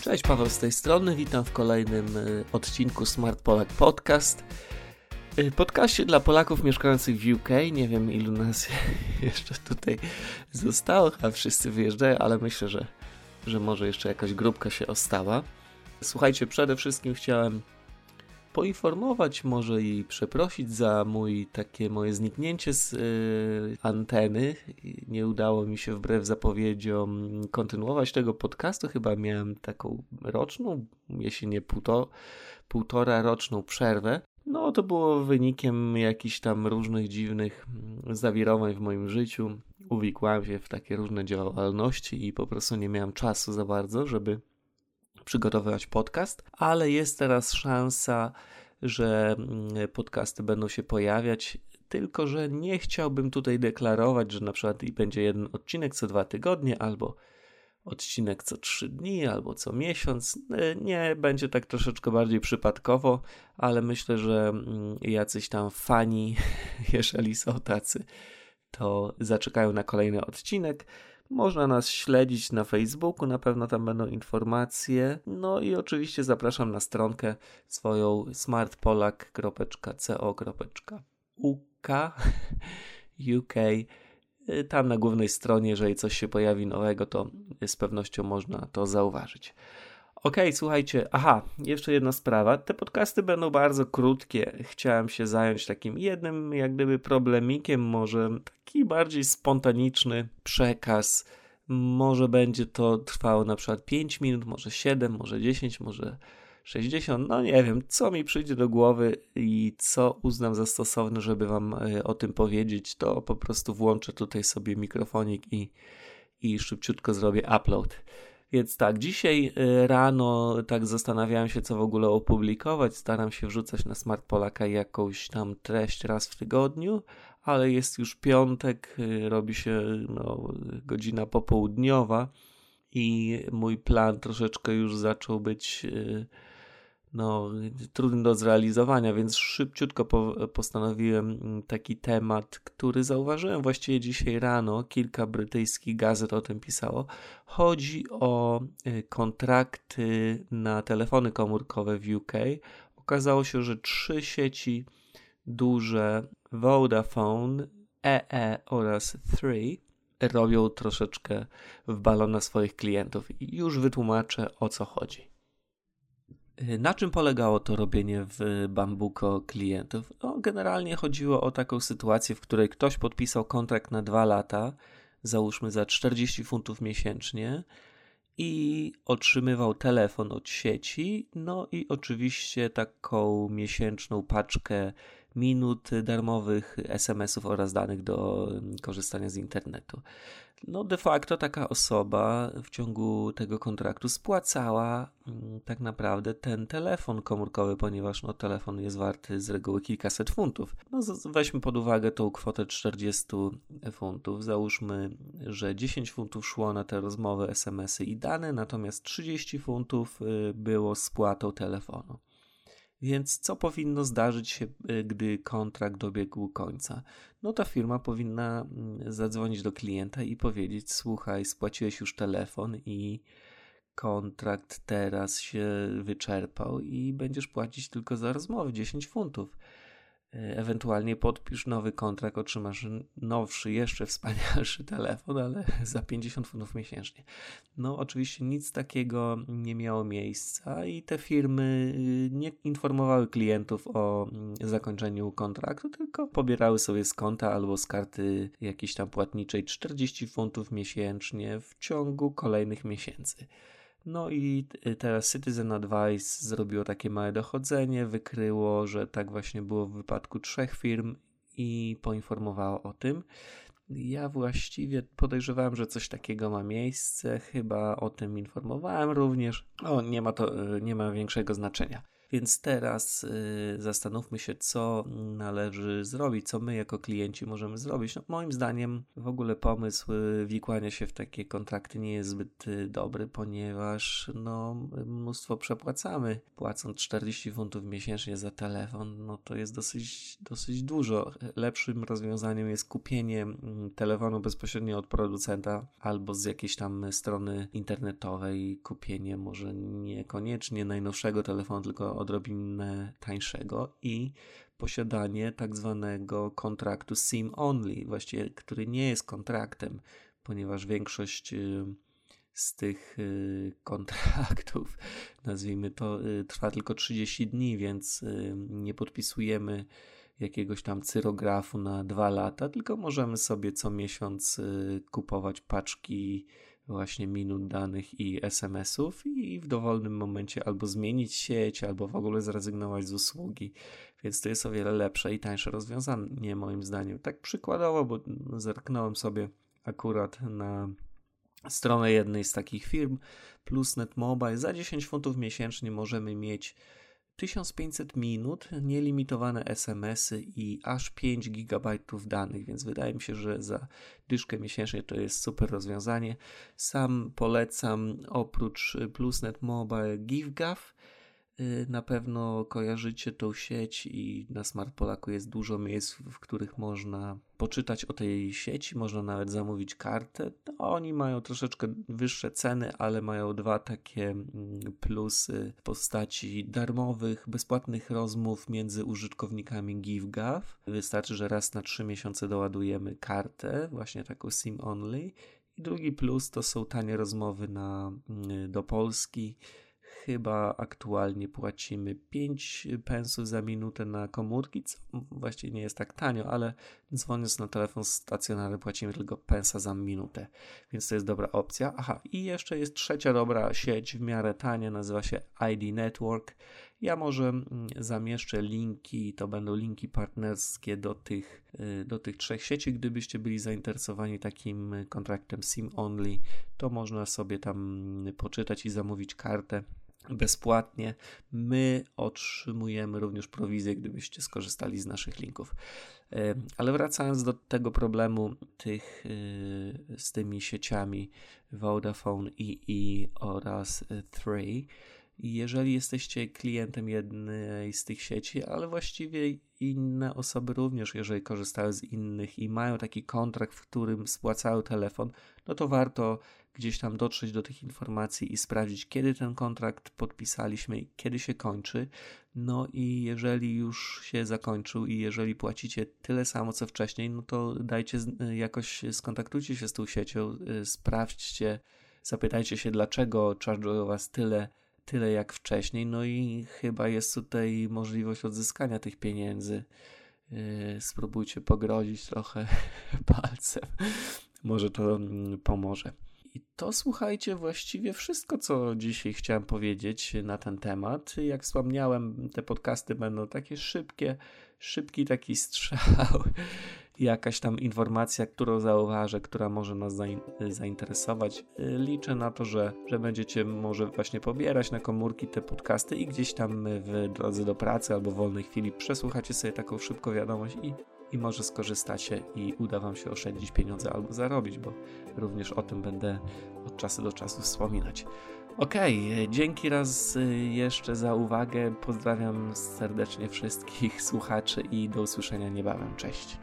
Cześć, Paweł z tej strony. Witam w kolejnym y, odcinku Smart Polak Podcast. Y, podcaście dla Polaków mieszkających w UK. Nie wiem, ilu nas jeszcze tutaj zostało, a wszyscy wyjeżdżają, ale myślę, że, że może jeszcze jakaś grupka się ostała. Słuchajcie, przede wszystkim chciałem poinformować, może i przeprosić za mój takie moje zniknięcie z y, anteny. Nie udało mi się wbrew zapowiedziom kontynuować tego podcastu. Chyba miałem taką roczną, jeśli nie półto, półtora roczną przerwę. No, to było wynikiem jakichś tam różnych dziwnych zawirowań w moim życiu. Uwikłałem się w takie różne działalności i po prostu nie miałem czasu za bardzo, żeby przygotowywać podcast, ale jest teraz szansa, że mm, podcasty będą się pojawiać. Tylko, że nie chciałbym tutaj deklarować, że na przykład będzie jeden odcinek co dwa tygodnie, albo odcinek co trzy dni, albo co miesiąc. E, nie, będzie tak troszeczkę bardziej przypadkowo, ale myślę, że mm, jacyś tam fani, jeżeli są tacy, to zaczekają na kolejny odcinek. Można nas śledzić na Facebooku, na pewno tam będą informacje. No i oczywiście zapraszam na stronkę swoją smartpolak.co.uk UK. Tam na głównej stronie, jeżeli coś się pojawi nowego, to z pewnością można to zauważyć. Ok, słuchajcie, aha, jeszcze jedna sprawa. Te podcasty będą bardzo krótkie. Chciałem się zająć takim jednym, jak gdyby, problemikiem, może taki bardziej spontaniczny przekaz. Może będzie to trwało na przykład 5 minut, może 7, może 10, może 60. No nie wiem, co mi przyjdzie do głowy i co uznam za stosowne, żeby Wam e, o tym powiedzieć, to po prostu włączę tutaj sobie mikrofonik i, i szybciutko zrobię upload. Więc tak, dzisiaj y, rano tak zastanawiałem się, co w ogóle opublikować. Staram się wrzucać na Smart Polaka jakąś tam treść raz w tygodniu, ale jest już piątek, y, robi się no, godzina popołudniowa i mój plan troszeczkę już zaczął być. Yy, no, trudny do zrealizowania, więc szybciutko po, postanowiłem mm, taki temat, który zauważyłem właściwie dzisiaj rano. Kilka brytyjskich gazet o tym pisało. Chodzi o y, kontrakty na telefony komórkowe w UK. Okazało się, że trzy sieci duże Vodafone, EE e oraz Three robią troszeczkę w balon na swoich klientów. I już wytłumaczę o co chodzi. Na czym polegało to robienie w Bambuko klientów? No, generalnie chodziło o taką sytuację, w której ktoś podpisał kontrakt na dwa lata, załóżmy za 40 funtów miesięcznie i otrzymywał telefon od sieci, no i oczywiście taką miesięczną paczkę minut darmowych SMS-ów oraz danych do korzystania z internetu no de facto taka osoba w ciągu tego kontraktu spłacała mm, tak naprawdę ten telefon komórkowy, ponieważ no, telefon jest warty z reguły kilkaset funtów. No weźmy pod uwagę tą kwotę 40 funtów. Załóżmy, że 10 funtów szło na te rozmowy, SMS-y i dane, natomiast 30 funtów y, było spłatą telefonu. Więc co powinno zdarzyć się, y, gdy kontrakt dobiegł końca? No ta firma powinna mm, zadzwonić do klienta i powiedzieć: Słuchaj, spłaciłeś już telefon i kontrakt teraz się wyczerpał i będziesz płacić tylko za rozmowę 10 funtów. E, ewentualnie podpisz nowy kontrakt, otrzymasz nowszy, jeszcze wspanialszy telefon, ale za 50 funtów miesięcznie. No, oczywiście nic takiego nie miało miejsca i te firmy y, nie informowały klientów o mm, zakończeniu kontraktu, tylko pobierały sobie z konta albo z karty jakiejś tam płatniczej 40 funtów miesięcznie w ciągu kolejnych miesięcy. No i y, teraz Citizen Advice zrobiło takie małe dochodzenie, wykryło, że tak właśnie było w wypadku trzech firm i poinformowało o tym. Ja właściwie podejrzewałem, że coś takiego ma miejsce, chyba o tym informowałem również. O, nie ma to, y, nie ma większego znaczenia. Więc teraz y, zastanówmy się, co należy zrobić, co my jako klienci możemy zrobić. No, moim zdaniem w ogóle pomysł y, wikłania się w takie kontrakty nie jest zbyt y, dobry, ponieważ no, mnóstwo przepłacamy. Płacąc 40 funtów miesięcznie za telefon, no to jest dosyć, dosyć dużo. Lepszym rozwiązaniem jest kupienie mm, telefonu bezpośrednio od producenta albo z jakiejś tam strony internetowej, kupienie może niekoniecznie najnowszego telefonu, tylko odrobinę tańszego i posiadanie tak zwanego kontraktu SIM only, właściwie który nie jest kontraktem, ponieważ większość y, z tych y, kontraktów, nazwijmy to, y, trwa tylko 30 dni, więc nie podpisujemy jakiegoś tam cyrografu na dwa lata, tylko możemy sobie co miesiąc kupować paczki właśnie minut danych i SMS-ów i w dowolnym momencie albo zmienić sieć, albo w ogóle zrezygnować z usługi. Więc to jest o wiele lepsze i tańsze rozwiązanie moim zdaniem. Tak przykładowo, bo zerknąłem sobie akurat na stronę jednej z takich firm, Plusnet Mobile. Za 10 funtów miesięcznie możemy mieć 1500 minut, nielimitowane SMS-y i aż 5 GB danych, więc wydaje mi się, że za dyszkę miesięcznie to jest super rozwiązanie. Sam polecam oprócz Plusnet Mobile GiveGav Y, na pewno kojarzycie tą sieć i na Smart Polaku jest dużo miejsc, w których można poczytać o tej sieci, można nawet zamówić kartę. No, oni mają troszeczkę wyższe ceny, ale mają dwa takie mm, plusy w postaci darmowych, bezpłatnych rozmów między użytkownikami GiveGav. Wystarczy, że raz na trzy miesiące doładujemy kartę, właśnie taką SIM only. I drugi plus to są tanie rozmowy na, mm, do Polski chyba aktualnie płacimy 5 pensów za minutę na komórki, co właściwie nie jest tak tanio, ale dzwoniąc na telefon stacjonarny płacimy tylko pensa za minutę, więc to jest dobra opcja. Aha, i jeszcze jest trzecia dobra sieć w miarę tania, nazywa się ID Network. Ja może mm, zamieszczę linki, to będą linki partnerskie do tych, y, do tych trzech sieci. Gdybyście byli zainteresowani takim kontraktem SIM only, to można sobie tam poczytać i zamówić kartę bezpłatnie. My otrzymujemy również prowizję, gdybyście skorzystali z naszych linków. E, ale wracając do tego problemu tych e, z tymi sieciami Vodafone EE oraz Three, jeżeli jesteście klientem jednej z tych sieci, ale właściwie inne osoby również, jeżeli korzystają z innych i mają taki kontrakt, w którym spłacają telefon, no to warto gdzieś tam dotrzeć do tych informacji i sprawdzić, kiedy ten kontrakt podpisaliśmy i kiedy się kończy. No i jeżeli już się zakończył i jeżeli płacicie tyle samo co wcześniej, no to dajcie jakoś skontaktujcie się z tą siecią, y, sprawdźcie, zapytajcie się, dlaczego charge'ują was tyle tyle jak wcześniej. No i chyba jest tutaj możliwość odzyskania tych pieniędzy. Spróbujcie pogrozić trochę palcem. Może to mm, pomoże. I to słuchajcie, właściwie wszystko, co dzisiaj chciałem powiedzieć na ten temat. Jak wspomniałem, te podcasty będą takie szybkie, szybki taki strzał jakaś tam informacja, którą zauważę, która może nas zainteresować. Liczę na to, że, że będziecie może właśnie pobierać na komórki te podcasty i gdzieś tam w drodze do pracy albo w wolnej chwili przesłuchacie sobie taką szybką wiadomość i, i może skorzystacie i uda Wam się oszczędzić pieniądze albo zarobić, bo również o tym będę od czasu do czasu wspominać. Okej, okay, dzięki raz jeszcze za uwagę. Pozdrawiam serdecznie wszystkich słuchaczy i do usłyszenia niebawem. Cześć.